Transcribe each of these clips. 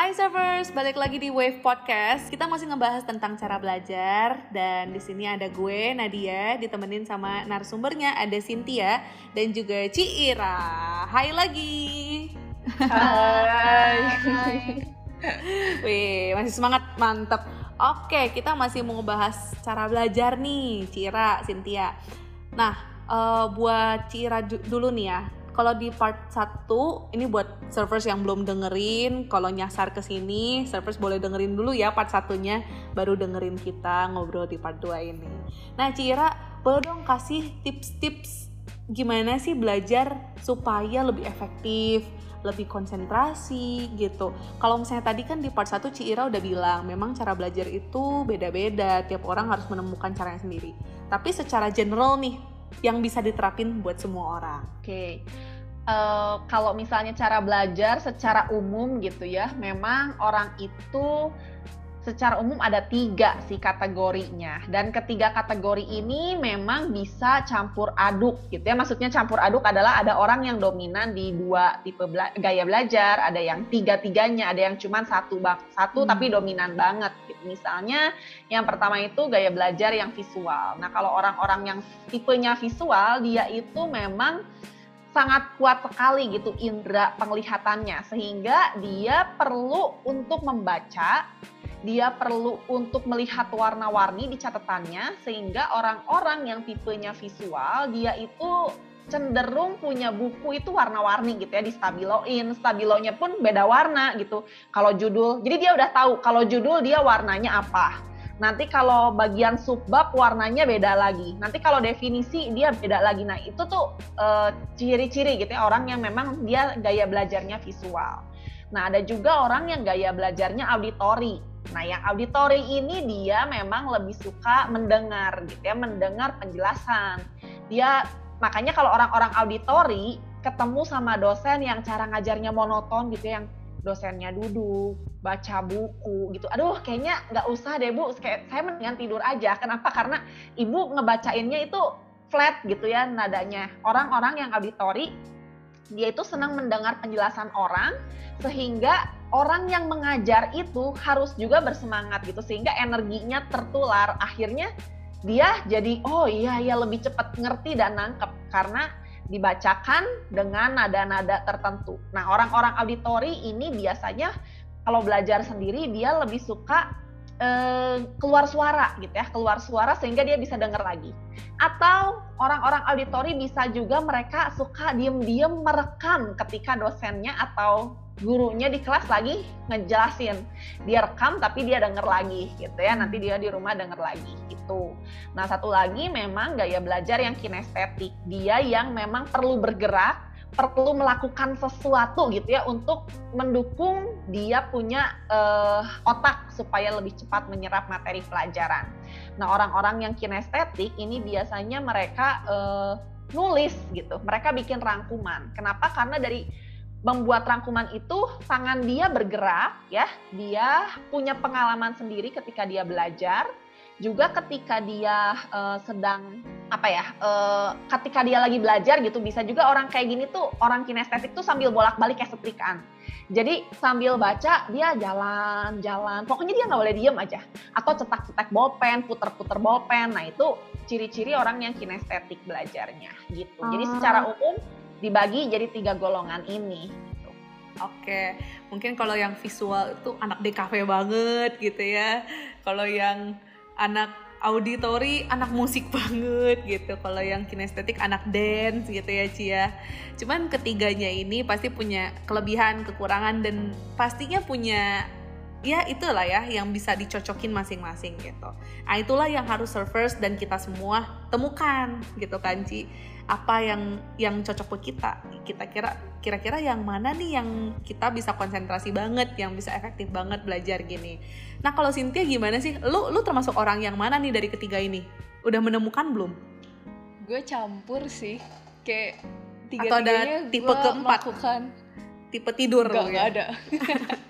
Hai servers, balik lagi di Wave Podcast. Kita masih ngebahas tentang cara belajar dan di sini ada gue Nadia ditemenin sama narasumbernya ada Cynthia dan juga Ci Ira. Hai lagi. Hai. Wih, masih semangat, mantep. Oke, kita masih mau ngebahas cara belajar nih, Cira, Cynthia. Nah, uh, buat Cira dulu nih ya kalau di part 1 ini buat servers yang belum dengerin kalau nyasar ke sini servers boleh dengerin dulu ya part satunya baru dengerin kita ngobrol di part 2 ini nah Cira boleh dong kasih tips-tips gimana sih belajar supaya lebih efektif lebih konsentrasi gitu. Kalau misalnya tadi kan di part 1 Cira udah bilang memang cara belajar itu beda-beda, tiap orang harus menemukan caranya sendiri. Tapi secara general nih, yang bisa diterapin buat semua orang. Oke. Okay. Uh, eh, kalau misalnya cara belajar secara umum gitu ya, memang orang itu secara umum ada tiga sih kategorinya dan ketiga kategori ini memang bisa campur aduk gitu ya maksudnya campur aduk adalah ada orang yang dominan di dua tipe bela gaya belajar ada yang tiga tiganya ada yang cuma satu bak satu hmm. tapi dominan banget gitu. misalnya yang pertama itu gaya belajar yang visual nah kalau orang-orang yang tipenya visual dia itu memang sangat kuat sekali gitu indera penglihatannya. Sehingga dia perlu untuk membaca dia perlu untuk melihat warna-warni di catatannya sehingga orang-orang yang tipenya visual dia itu cenderung punya buku itu warna-warni gitu ya di stabiloin stabilonya pun beda warna gitu. Kalau judul jadi dia udah tahu kalau judul dia warnanya apa nanti kalau bagian subbab warnanya beda lagi. Nanti kalau definisi dia beda lagi. Nah itu tuh eh, ciri-ciri gitu ya orang yang memang dia gaya belajarnya visual. Nah ada juga orang yang gaya belajarnya auditori. Nah, yang auditori ini dia memang lebih suka mendengar gitu ya, mendengar penjelasan. Dia makanya kalau orang-orang auditori ketemu sama dosen yang cara ngajarnya monoton gitu ya, yang dosennya duduk, baca buku gitu. Aduh, kayaknya nggak usah deh Bu, saya mendingan tidur aja. Kenapa? Karena ibu ngebacainnya itu flat gitu ya nadanya. Orang-orang yang auditori dia itu senang mendengar penjelasan orang sehingga orang yang mengajar itu harus juga bersemangat gitu sehingga energinya tertular akhirnya dia jadi oh iya ya lebih cepat ngerti dan nangkep karena dibacakan dengan nada-nada tertentu. Nah, orang-orang auditori ini biasanya kalau belajar sendiri dia lebih suka eh, keluar suara gitu ya, keluar suara sehingga dia bisa dengar lagi. Atau orang-orang auditori bisa juga mereka suka diem-diem merekam ketika dosennya atau gurunya di kelas lagi ngejelasin. Dia rekam tapi dia denger lagi gitu ya. Nanti dia di rumah denger lagi gitu. Nah, satu lagi memang gaya belajar yang kinestetik. Dia yang memang perlu bergerak perlu melakukan sesuatu gitu ya untuk mendukung dia punya uh, otak supaya lebih cepat menyerap materi pelajaran. Nah, orang-orang yang kinestetik ini biasanya mereka uh, nulis gitu. Mereka bikin rangkuman. Kenapa? Karena dari membuat rangkuman itu tangan dia bergerak ya. Dia punya pengalaman sendiri ketika dia belajar. Juga ketika dia uh, sedang apa ya uh, ketika dia lagi belajar gitu bisa juga orang kayak gini tuh orang kinestetik tuh sambil bolak-balik kayak setrikaan. Jadi sambil baca dia jalan-jalan pokoknya dia nggak boleh diem aja. Atau cetak-cetak bolpen puter-puter bolpen. Nah itu ciri-ciri orang yang kinestetik belajarnya gitu. Jadi ah. secara umum dibagi jadi tiga golongan ini. Oke, mungkin kalau yang visual itu anak DKV banget gitu ya. Kalau yang anak auditori anak musik banget gitu kalau yang kinestetik anak dance gitu ya Cia cuman ketiganya ini pasti punya kelebihan kekurangan dan pastinya punya ya itulah ya yang bisa dicocokin masing-masing gitu. Nah itulah yang harus servers dan kita semua temukan gitu kan Ci. Apa yang yang cocok buat kita? Kita kira kira-kira yang mana nih yang kita bisa konsentrasi banget yang bisa efektif banget belajar gini? Nah kalau Cynthia gimana sih? Lu lu termasuk orang yang mana nih dari ketiga ini? Udah menemukan belum? Gue campur sih. Kayak tiga atau ada tipe keempat? melakukan tipe tidur gak, ya? ada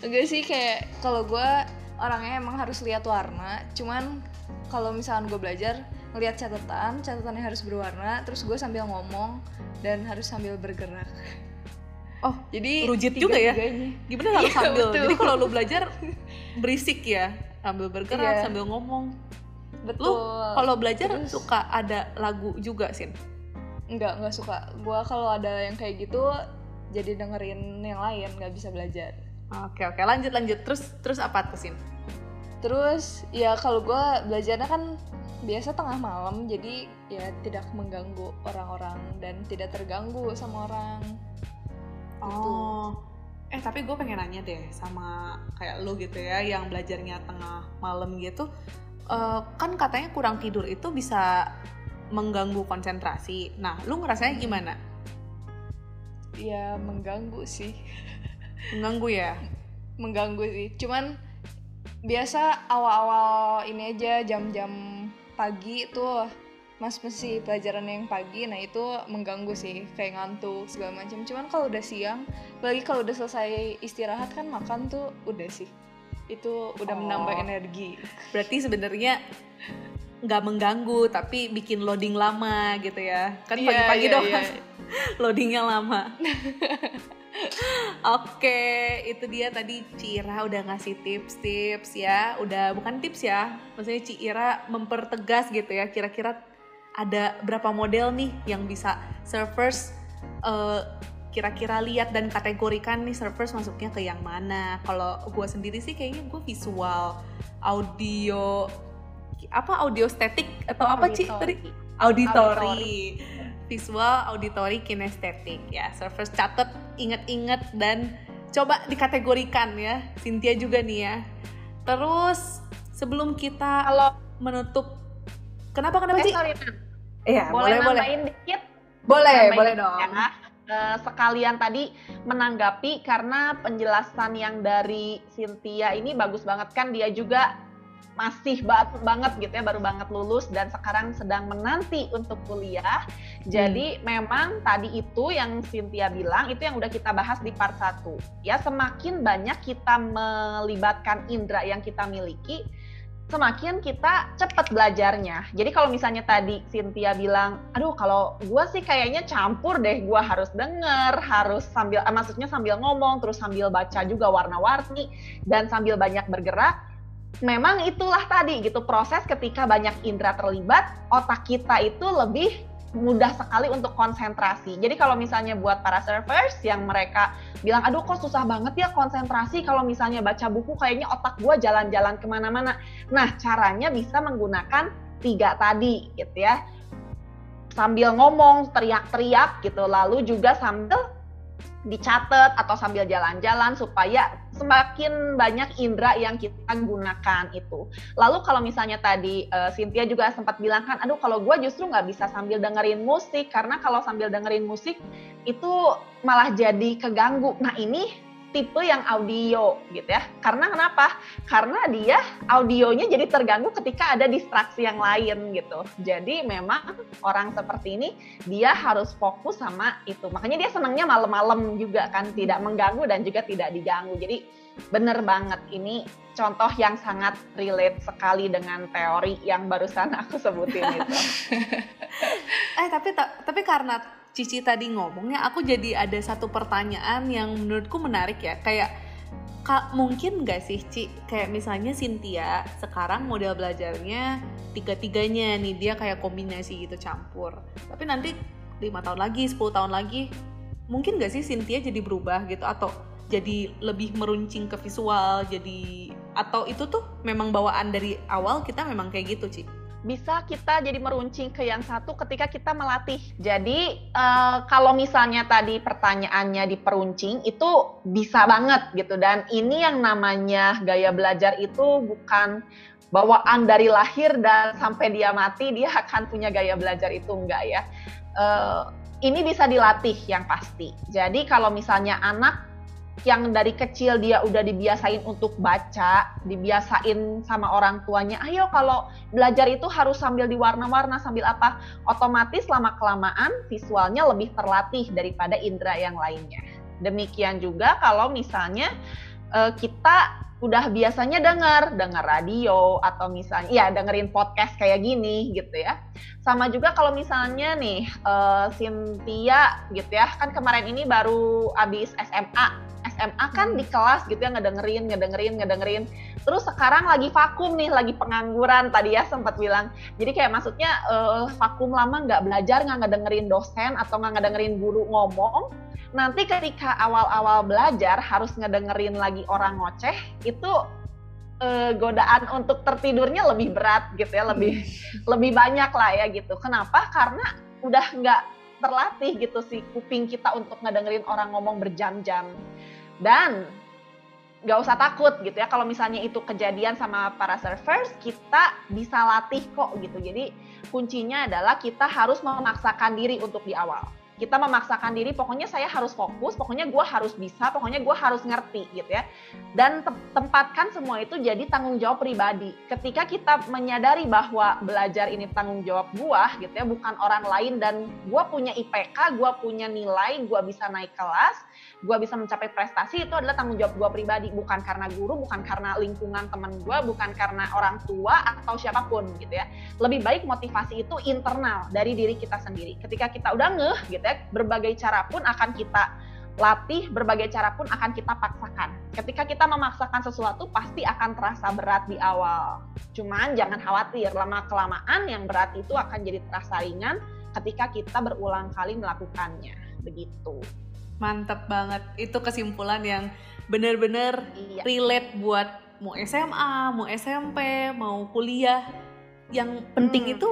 enggak sih kayak kalau gue orangnya emang harus lihat warna cuman kalau misalnya gue belajar ngelihat catatan catatannya harus berwarna terus gue sambil ngomong dan harus sambil bergerak Oh, Jadi rujit juga ya? Gimana kalau Iya, sambil? betul. Jadi kalau lu belajar berisik ya, sambil bergerak, Iya. sambil ngomong. Betul. Kalau belajar Terus- suka ada lagu juga, Sin. Enggak, enggak suka. Gua kalau ada yang kayak gitu jadi dengerin yang lain, nggak bisa belajar. Oke, oke. Lanjut, lanjut. Terus terus apa tuh, Sin? Terus ya kalau gua belajarnya kan biasa tengah malam, jadi ya tidak mengganggu orang-orang dan tidak terganggu sama orang. Gitu. Oh. Eh, tapi gue pengen nanya deh sama kayak lu gitu ya, yang belajarnya tengah malam gitu. Eh, kan katanya kurang tidur itu bisa mengganggu konsentrasi. Nah, lu ngerasanya gimana? Ya mengganggu sih, Mengganggu ya? mengganggu sih. Cuman biasa awal-awal ini aja jam-jam pagi tuh mas mesti pelajaran yang pagi nah itu mengganggu sih kayak ngantuk segala macam cuman kalau udah siang apalagi kalau udah selesai istirahat kan makan tuh udah sih itu udah Oh. menambah energi Berarti sebenarnya nggak mengganggu, tapi bikin loading lama gitu ya? Kan Iya, pagi-pagi iya, doang, iya. loadingnya lama. Oke, itu dia tadi Cira udah ngasih tips-tips ya. Udah bukan tips ya, maksudnya Cira mempertegas gitu ya. Kira-kira ada berapa model nih yang bisa servers eh, kira-kira lihat dan kategorikan nih servers masuknya ke yang mana. Kalau gue sendiri sih kayaknya gue visual, audio, apa audio static atau apa sih tadi? Auditory. Visual, auditory, kinestetik ya. Servers catet, inget-inget dan coba dikategorikan ya. Cynthia juga nih ya. Terus sebelum kita Kalau menutup, kenapa kenapa eh, sih? Nan. Iya, boleh boleh boleh. nambahin dikit? Boleh, Nambahin boleh dikit dong. ya. Eh, sekalian tadi menanggapi karena penjelasan yang dari Cynthia ini bagus banget kan dia juga masih baru banget gitu ya baru banget lulus dan sekarang sedang menanti untuk kuliah. Jadi memang tadi itu yang Cynthia bilang itu yang udah kita bahas di part 1. Ya semakin banyak kita melibatkan indera yang kita miliki, semakin kita cepat belajarnya. Jadi kalau misalnya tadi Cynthia bilang, aduh kalau gue sih kayaknya campur deh, gue harus denger, harus sambil, eh, maksudnya sambil ngomong, terus sambil baca juga warna-warni, dan sambil banyak bergerak, memang itulah tadi gitu proses ketika banyak indera terlibat, otak kita itu lebih mudah sekali untuk konsentrasi. Jadi kalau misalnya buat para servers yang mereka bilang, aduh kok susah banget ya konsentrasi kalau misalnya baca buku kayaknya otak gue jalan-jalan ke mana-mana. Nah caranya bisa menggunakan tiga tadi gitu ya. Sambil ngomong, teriak-teriak gitu, lalu juga sambil dicatat atau sambil jalan-jalan supaya semakin banyak indera yang kita gunakan itu. Lalu kalau misalnya tadi uh, Cynthia juga sempat bilang kan, aduh kalau gue justru nggak bisa sambil dengerin musik karena kalau sambil dengerin musik itu malah jadi keganggu. Nah ini tipe yang audio gitu ya. Karena kenapa? Karena dia audionya jadi terganggu ketika ada distraksi yang lain gitu. Jadi memang orang seperti ini dia harus fokus sama itu. Makanya dia senangnya malam-malam juga kan tidak mengganggu dan juga tidak diganggu. Jadi bener banget ini contoh yang sangat relate sekali dengan teori yang barusan aku sebutin itu. Eh tapi tapi karena Cici tadi ngomongnya, aku jadi ada satu pertanyaan yang menurutku menarik ya. Kayak Kak, mungkin nggak sih Ci, kayak misalnya Cynthia sekarang model belajarnya tiga-tiganya nih dia kayak kombinasi gitu campur. Tapi nanti lima tahun lagi, 10 tahun lagi, mungkin nggak sih Cynthia jadi berubah gitu atau jadi lebih meruncing ke visual, jadi atau itu tuh memang bawaan dari awal kita memang kayak gitu Ci? Bisa kita jadi meruncing ke yang satu ketika kita melatih. Jadi uh, kalau misalnya tadi pertanyaannya di peruncing itu bisa banget gitu dan ini yang namanya gaya belajar itu bukan bawaan dari lahir dan sampai dia mati dia akan punya gaya belajar itu enggak ya. Uh, ini bisa dilatih yang pasti. Jadi kalau misalnya anak yang dari kecil dia udah dibiasain untuk baca, dibiasain sama orang tuanya, ayo kalau belajar itu harus sambil diwarna-warna, sambil apa, otomatis lama-kelamaan visualnya lebih terlatih daripada indera yang lainnya. Demikian juga kalau misalnya uh, kita udah biasanya denger, denger radio atau misalnya ya dengerin podcast kayak gini gitu ya. Sama juga kalau misalnya nih uh, Cynthia gitu ya, kan kemarin ini baru abis SMA. SMA kan di kelas gitu ya ngedengerin, ngedengerin, ngedengerin. Terus sekarang lagi vakum nih, lagi pengangguran tadi ya sempat bilang. Jadi kayak maksudnya uh, vakum lama nggak belajar, nggak ngedengerin dosen atau nggak ngedengerin guru ngomong nanti ketika awal-awal belajar harus ngedengerin lagi orang ngoceh itu uh, godaan untuk tertidurnya lebih berat gitu ya lebih hmm. lebih banyak lah ya gitu kenapa karena udah nggak terlatih gitu si kuping kita untuk ngedengerin orang ngomong berjam-jam dan nggak usah takut gitu ya kalau misalnya itu kejadian sama para surfers kita bisa latih kok gitu. Jadi kuncinya adalah kita harus memaksakan diri untuk di awal kita memaksakan diri pokoknya saya harus fokus pokoknya gue harus bisa pokoknya gue harus ngerti gitu ya. Dan te tempatkan semua itu jadi tanggung jawab pribadi. Ketika kita menyadari bahwa belajar ini tanggung jawab gue gitu ya bukan orang lain dan gue punya IPK gue punya nilai gue bisa naik kelas gue bisa mencapai prestasi itu adalah tanggung jawab gue pribadi. Bukan karena guru bukan karena lingkungan teman gue bukan karena orang tua atau siapa pun gitu ya. Lebih baik motivasi itu internal dari diri kita sendiri. Ketika kita udah ngeh gitu ya berbagai cara pun akan kita latih berbagai cara pun akan kita paksakan ketika kita memaksakan sesuatu pasti akan terasa berat di awal cuman jangan khawatir lama kelamaan yang berat itu akan jadi terasa ringan ketika kita berulang kali melakukannya begitu Mantep banget. Itu kesimpulan yang bener-bener iya. relate buat mau SMA, mau SMP, mau kuliah. Yang penting hmm. itu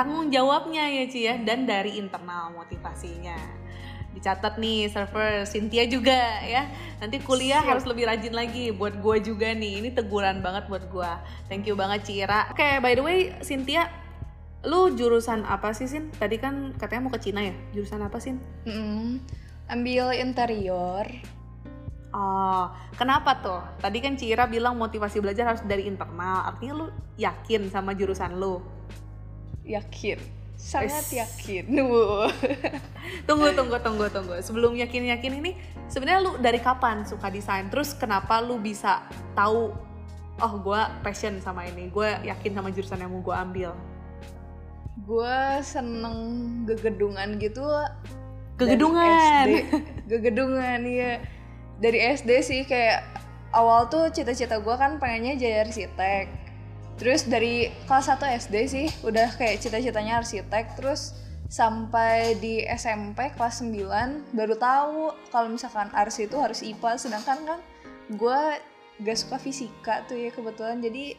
tanggung jawabnya ya Ci ya dan dari internal motivasinya. Dicatat nih server Cynthia juga ya. Nanti kuliah Siap. harus lebih rajin lagi buat gue juga nih. Ini teguran banget buat gue. Thank you banget Cira. Oke, okay, by the way Cynthia lu jurusan apa sih Sin? Tadi kan katanya mau ke Cina ya. Jurusan apa Sin? Mm -hmm ambil interior. Oh, kenapa tuh? Tadi kan Cira bilang motivasi belajar harus dari internal. Artinya lu yakin sama jurusan lu? Yakin. Sangat yakin. tunggu, tunggu, tunggu, tunggu. Sebelum yakin-yakin ini, sebenarnya lu dari kapan suka desain? Terus kenapa lu bisa tahu, oh gue passion sama ini, gue yakin sama jurusan yang mau gue ambil? Gue seneng gegedungan gitu Kegedungan. Kegedungan iya. Dari SD sih kayak awal tuh cita-cita gue kan pengennya jadi arsitek. Terus dari kelas 1 SD sih udah kayak cita-citanya arsitek. Terus sampai di SMP kelas 9 baru tahu kalau misalkan arsi itu harus IPA sedangkan kan gue gak suka fisika tuh ya kebetulan jadi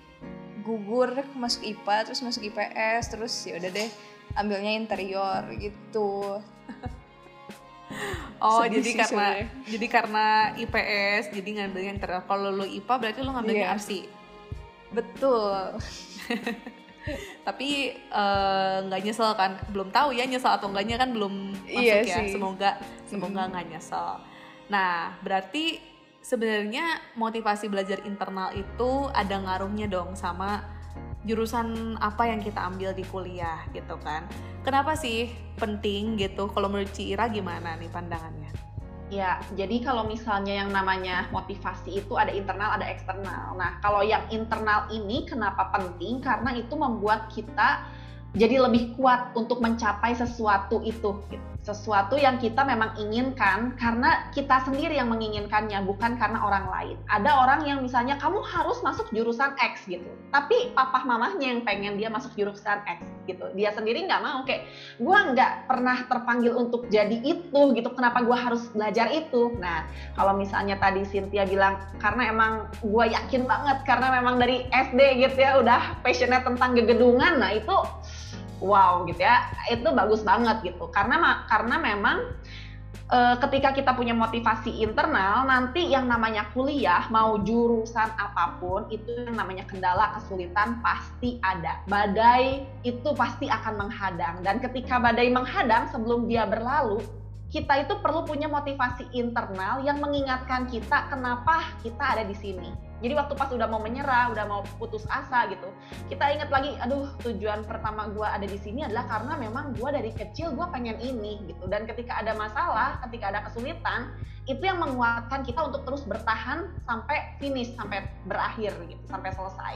gugur masuk IPA terus masuk IPS terus ya udah deh ambilnya interior gitu Oh, Sedih jadi karena sebenernya. jadi karena IPS jadi ngambilnya interior. Kalau lo IPA berarti lo ngambilnya yeah. arsi. Betul. Tapi eh, nggak uh, nyesel kan? Belum tahu ya nyesel atau enggaknya kan belum masuk iya ya. Sih. Semoga semoga nggak hmm. nyesel. Nah, berarti sebenarnya motivasi belajar internal itu ada ngaruhnya dong sama jurusan apa yang kita ambil di kuliah gitu kan. Kenapa sih penting gitu? Kalau menurut Cira gimana nih pandangannya? Ya, jadi kalau misalnya yang namanya motivasi itu ada internal, ada eksternal. Nah, kalau yang internal ini kenapa penting? Karena itu membuat kita jadi lebih kuat untuk mencapai sesuatu itu. Gitu sesuatu yang kita memang inginkan karena kita sendiri yang menginginkannya bukan karena orang lain. Ada orang yang misalnya kamu harus masuk jurusan X gitu, tapi papa mamahnya yang pengen dia masuk jurusan X gitu. Dia sendiri nggak mau kayak gue nggak pernah terpanggil untuk jadi itu gitu. Kenapa gue harus belajar itu? Nah kalau misalnya tadi Cynthia bilang karena emang gue yakin banget karena memang dari SD gitu ya udah passionnya tentang gegedungan, nah itu wow gitu ya itu bagus banget gitu. Karena karena memang e, ketika kita punya motivasi internal nanti yang namanya kuliah mau jurusan apa pun itu yang namanya kendala kesulitan pasti ada. Badai itu pasti akan menghadang. Dan ketika badai menghadang sebelum dia berlalu kita itu perlu punya motivasi internal yang mengingatkan kita kenapa kita ada di sini. Jadi waktu pas udah mau menyerah, udah mau putus asa gitu, kita ingat lagi, aduh tujuan pertama gue ada di sini adalah karena memang gue dari kecil gue pengen ini gitu. Dan ketika ada masalah, ketika ada kesulitan, itu yang menguatkan kita untuk terus bertahan sampai finish sampai berakhir gitu sampai selesai.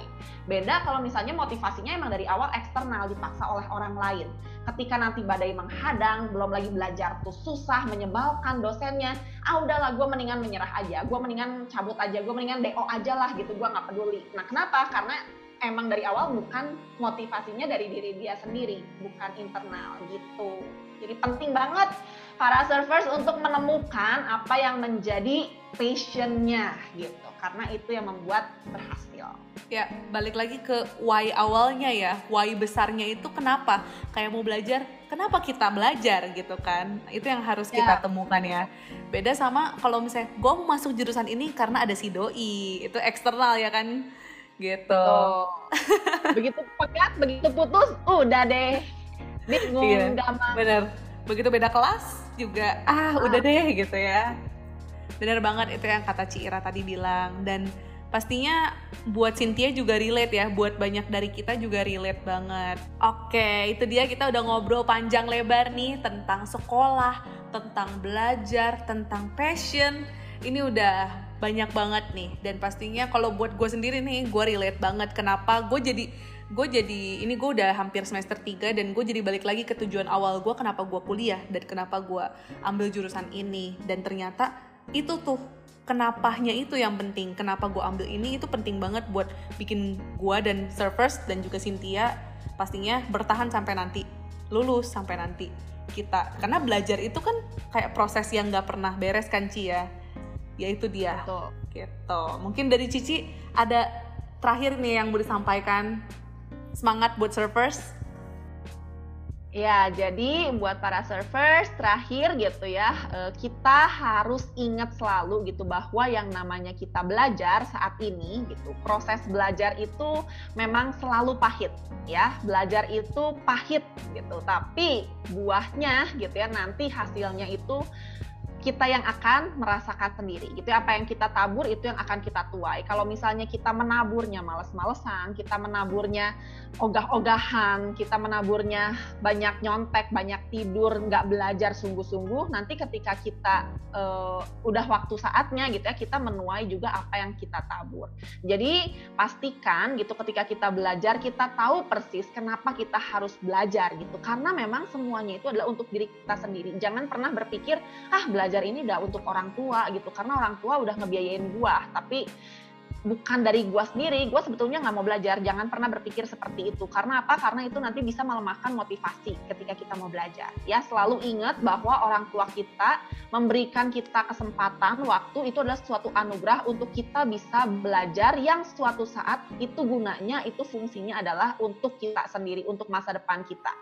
Beda kalau misalnya motivasinya emang dari awal eksternal dipaksa oleh orang lain. Ketika nanti badai menghadang belum lagi belajar tuh susah menyebalkan dosennya ah udahlah gue mendingan menyerah aja gue mendingan cabut aja gue mendingan do aja lah gitu gue nggak peduli. Nah kenapa? Karena emang dari awal bukan motivasinya dari diri dia sendiri bukan internal gitu. Jadi penting banget para surfers untuk menemukan apa yang menjadi passionnya gitu karena itu yang membuat berhasil. Ya balik lagi ke why awalnya ya why besarnya itu kenapa? Kayak mau belajar kenapa kita belajar gitu kan? Itu yang harus kita ya. temukan ya. Beda sama kalau misalnya gue mau masuk jurusan ini karena ada si doi itu eksternal ya kan gitu. Oh. begitu pegat begitu putus udah deh. Bingung iya, bener. Begitu beda kelas juga ah, ah. udah deh gitu ya. Bener banget itu yang kata Ci Ira tadi bilang. Dan pastinya buat Cynthia juga relate ya buat banyak dari kita juga relate banget. Oke itu dia kita udah ngobrol panjang lebar nih tentang sekolah tentang belajar tentang passion. Ini udah banyak banget nih. Dan pastinya kalau buat gue sendiri nih gue relate banget kenapa gue jadi gue jadi ini gue udah hampir semester 3 dan gue jadi balik lagi ke tujuan awal gue kenapa gue kuliah dan kenapa gue ambil jurusan ini. Dan ternyata itu tuh kenapanya itu yang penting. Kenapa gue ambil ini itu penting banget buat bikin gue dan servers dan juga Cynthia pastinya bertahan sampai nanti lulus sampai nanti kita. Karena belajar itu kan kayak proses yang nggak pernah beres kan Ci ya ya itu dia Betul. gitu mungkin dari Cici ada terakhir nih yang mau disampaikan semangat buat surfers. Ya, jadi buat para surfers terakhir gitu ya, eh, kita harus ingat selalu gitu bahwa yang namanya kita belajar saat ini gitu, proses belajar itu memang selalu pahit ya. Belajar itu pahit gitu, tapi buahnya gitu ya nanti hasilnya itu kita yang akan merasakan sendiri. Gitu ya. apa yang kita tabur itu yang akan kita tuai. Kalau misalnya kita menaburnya males-malesan kita menaburnya ogah-ogahan kita menaburnya banyak nyontek banyak tidur nggak belajar sungguh-sungguh nanti ketika kita uh, udah waktu saatnya gitu ya kita menuai juga apa yang kita tabur. Jadi pastikan gitu ketika kita belajar kita tahu persis kenapa kita harus belajar gitu. Karena memang semuanya itu adalah untuk diri kita sendiri. Jangan pernah berpikir ah belajar belajar ini udah untuk orang tua gitu. Karena orang tua udah ngebiayain gua. Tapi bukan dari gua sendiri. Gua sebetulnya nggak mau belajar. Jangan pernah berpikir seperti itu. Karena apa? Karena itu nanti bisa melemahkan motivasi ketika kita mau belajar. Ya selalu ingat bahwa orang tua kita memberikan kita kesempatan waktu itu adalah suatu anugerah untuk kita bisa belajar yang suatu saat itu gunanya itu fungsinya adalah untuk kita sendiri untuk masa depan kita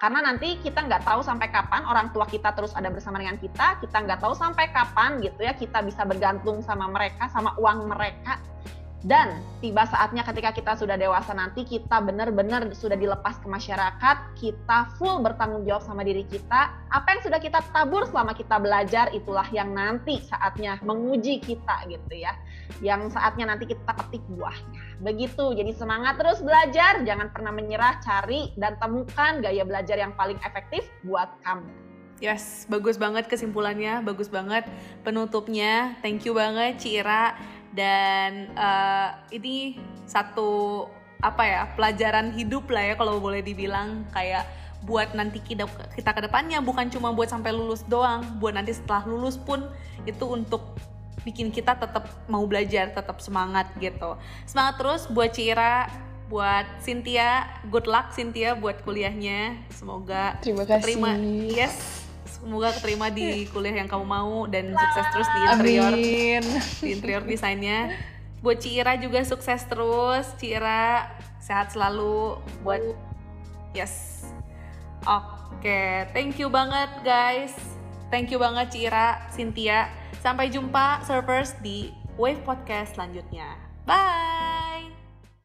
karena nanti kita nggak tahu sampai kapan orang tua kita terus ada bersama dengan kita, kita nggak tahu sampai kapan gitu ya kita bisa bergantung sama mereka, sama uang mereka. Dan tiba saatnya ketika kita sudah dewasa nanti kita benar-benar sudah dilepas ke masyarakat, kita full bertanggung jawab sama diri kita. Apa yang sudah kita tabur selama kita belajar itulah yang nanti saatnya menguji kita gitu ya. Yang saatnya nanti kita petik buahnya. Begitu. Jadi semangat terus belajar, jangan pernah menyerah, cari dan temukan gaya belajar yang paling efektif buat kamu. Yes, bagus banget kesimpulannya, bagus banget penutupnya. Thank you banget Cira dan uh, ini satu apa ya pelajaran hidup lah ya kalau boleh dibilang. Kayak buat nanti kita kita ke depannya bukan cuma buat sampai lulus doang. Buat nanti setelah lulus pun itu untuk bikin kita tetap mau belajar tetap semangat gitu. Semangat terus buat Cira buat Cynthia. Good luck Cynthia buat kuliahnya. Semoga terima kasih. terima yes semoga keterima di kuliah yang kamu mau dan sukses terus di interior. Amin. di interior desainnya. Buat Cira juga sukses terus. Cira sehat selalu buat yes. Oke okay. thank you banget guys. Thank you banget Cira Cynthia. Sampai jumpa servers di Wave Podcast selanjutnya. Bye